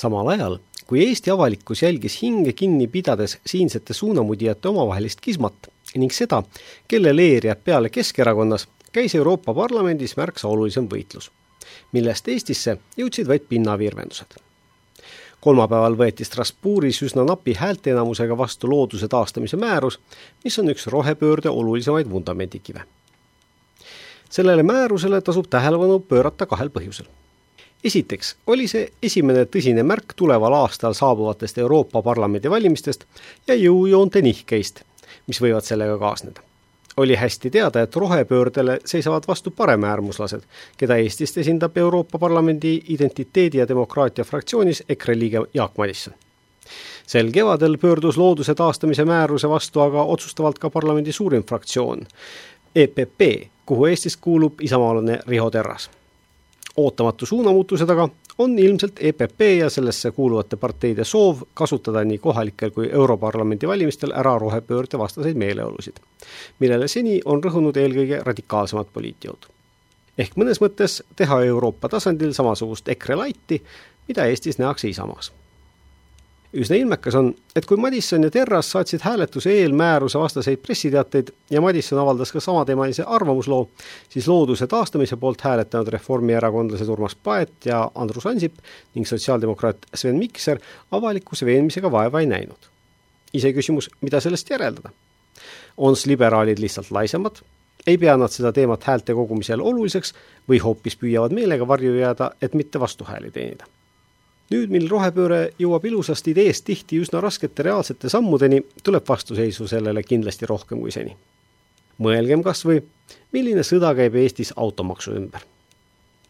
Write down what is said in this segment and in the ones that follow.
samal ajal, kui Eesti avalikkus jälgis hinge kinni pidades siinsete suunamudijate omavahelist kismat ning seda, kelle leer jääb peale Keskerakonnas, käis Euroopa Parlamendis märksa olulisem võitlus, millest Eestisse jõudsid vaid pinnavirvendused. kolmapäeval võeti Strasbourgis üsna napi häälteenamusega vastu looduse taastamise määrus, mis on üks rohepöörde olulisemaid vundamendikive. sellele määrusele tasub tähelepanu pöörata kahel põhjusel esiteks oli see esimene tõsine märk tuleval aastal saabuvatest Euroopa Parlamendi valimistest ja jõujoonte nihkeist, mis võivad sellega kaasneda. oli hästi teada, et rohepöördele seisavad vastu paremäärmuslased, keda Eestist esindab Euroopa Parlamendi identiteedi ja demokraatia fraktsioonis EKRE liige Jaak Madisson sel kevadel pöördus looduse taastamise määruse vastu aga otsustavalt ka parlamendi suurim fraktsioon, EPP, kuhu Eestis kuulub isamaalane Riho Terras ootamatu suunamuutuse taga on ilmselt EPP ja sellesse kuuluvate parteide soov kasutada nii kohalikel kui Europarlamendi valimistel ära rohepöörde vastaseid meeleolusid, millele seni on rõhunud eelkõige radikaalsemad poliitjõud. ehk mõnes mõttes teha Euroopa tasandil samasugust EKRE laiti, mida Eestis nähakse Isamaas üsna ilmekas on, et kui Madisson ja Terras saatsid hääletuse eel määruse vastaseid pressiteateid ja Madisson avaldas ka samateemalise arvamusloo, siis looduse taastamise poolt hääletanud reformierakondlased Urmas Paet ja Andrus Ansip ning sotsiaaldemokraat Sven Mikser avalikkuse veenmisega vaeva ei näinud. iseküsimus, mida sellest järeldada? ons liberaalid lihtsalt laisemad, ei pea nad seda teemat häälte kogumisel oluliseks või hoopis püüavad meelega varju jääda, et mitte vastuhääli teenida nüüd, mil rohepööre jõuab ilusast ideest tihti üsna raskete reaalsete sammudeni, tuleb vastuseisu sellele kindlasti rohkem kui seni. mõelgem kas või, milline sõda käib Eestis automaksu ümber.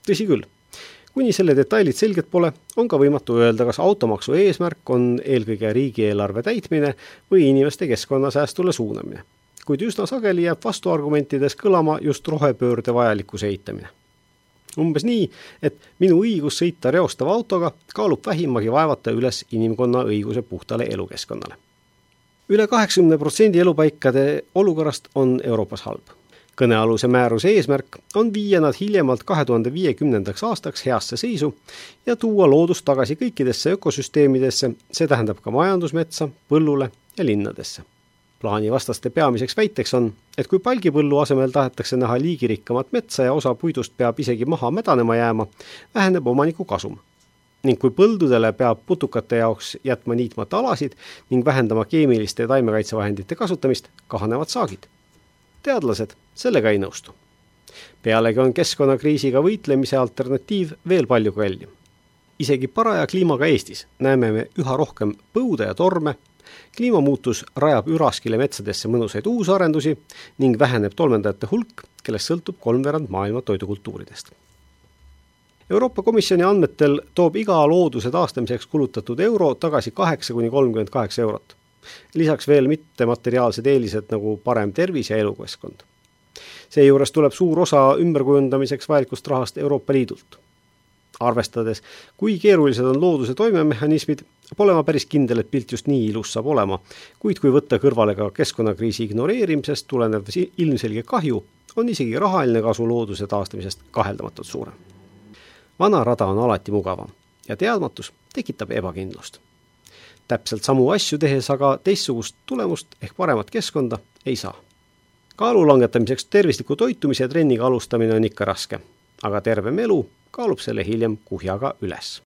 tõsi küll, kuni selle detailid selged pole, on ka võimatu öelda, kas automaksu eesmärk on eelkõige riigieelarve täitmine või inimeste keskkonnasäästule suunamine. kuid üsna sageli jääb vastuargumentides kõlama just rohepöörde vajalikkuse eitamine umbes nii, et minu õigus sõita reostava autoga kaalub vähimagi vaevata üles inimkonna õiguse puhtale elukeskkonnale üle kaheksakümne protsendi elupaikade olukorrast on Euroopas halb. kõnealuse määruse eesmärk on viia nad hiljemalt kahe tuhande viiekümnendaks aastaks heasse seisu ja tuua loodus tagasi kõikidesse ökosüsteemidesse, see tähendab ka majandusmetsa, põllule ja linnadesse plaani vastaste peamiseks väiteks on, et kui palgipõllu asemel tahetakse näha liigirikkamat metsa ja osa puidust peab isegi maha mädanema jääma, väheneb omaniku kasum. ning kui põldudele peab putukate jaoks jätma niitmata alasid ning vähendama keemiliste taimekaitsevahendite kasutamist, kahanevad saagid. teadlased sellega ei nõustu. pealegi on keskkonnakriisiga võitlemise alternatiiv veel palju kallim. isegi paraja kliimaga Eestis näeme me üha rohkem põude ja torme kliimamuutus rajab üraskile metsadesse mõnusaid uusarendusi ning väheneb tolmeldajate hulk, kellest sõltub kolmveerand maailma toidukultuuridest. Euroopa Komisjoni andmetel toob iga looduse taastamiseks kulutatud euro tagasi kaheksa kuni kolmkümmend kaheksa eurot. lisaks veel mittemateriaalsed eelised nagu parem tervis ja elukeskkond. seejuures tuleb suur osa ümberkujundamiseks vajalikust rahast Euroopa Liidult arvestades, kui keerulised on looduse toimemehhanismid, pole ma päris kindel, et pilt just nii ilus saab olema, kuid kui võtta kõrvale ka keskkonnakriisi ignoreerimisest tulenev ilmselge kahju, on isegi rahaline kasu looduse taastamisest kaheldamatult suurem. vana rada on alati mugavam ja teadmatus tekitab ebakindlust. täpselt samu asju tehes aga teistsugust tulemust ehk paremat keskkonda ei saa. kaalu langetamiseks tervisliku toitumise trenniga alustamine on ikka raske, aga tervem elu kaalub selle hiljem kuhjaga üles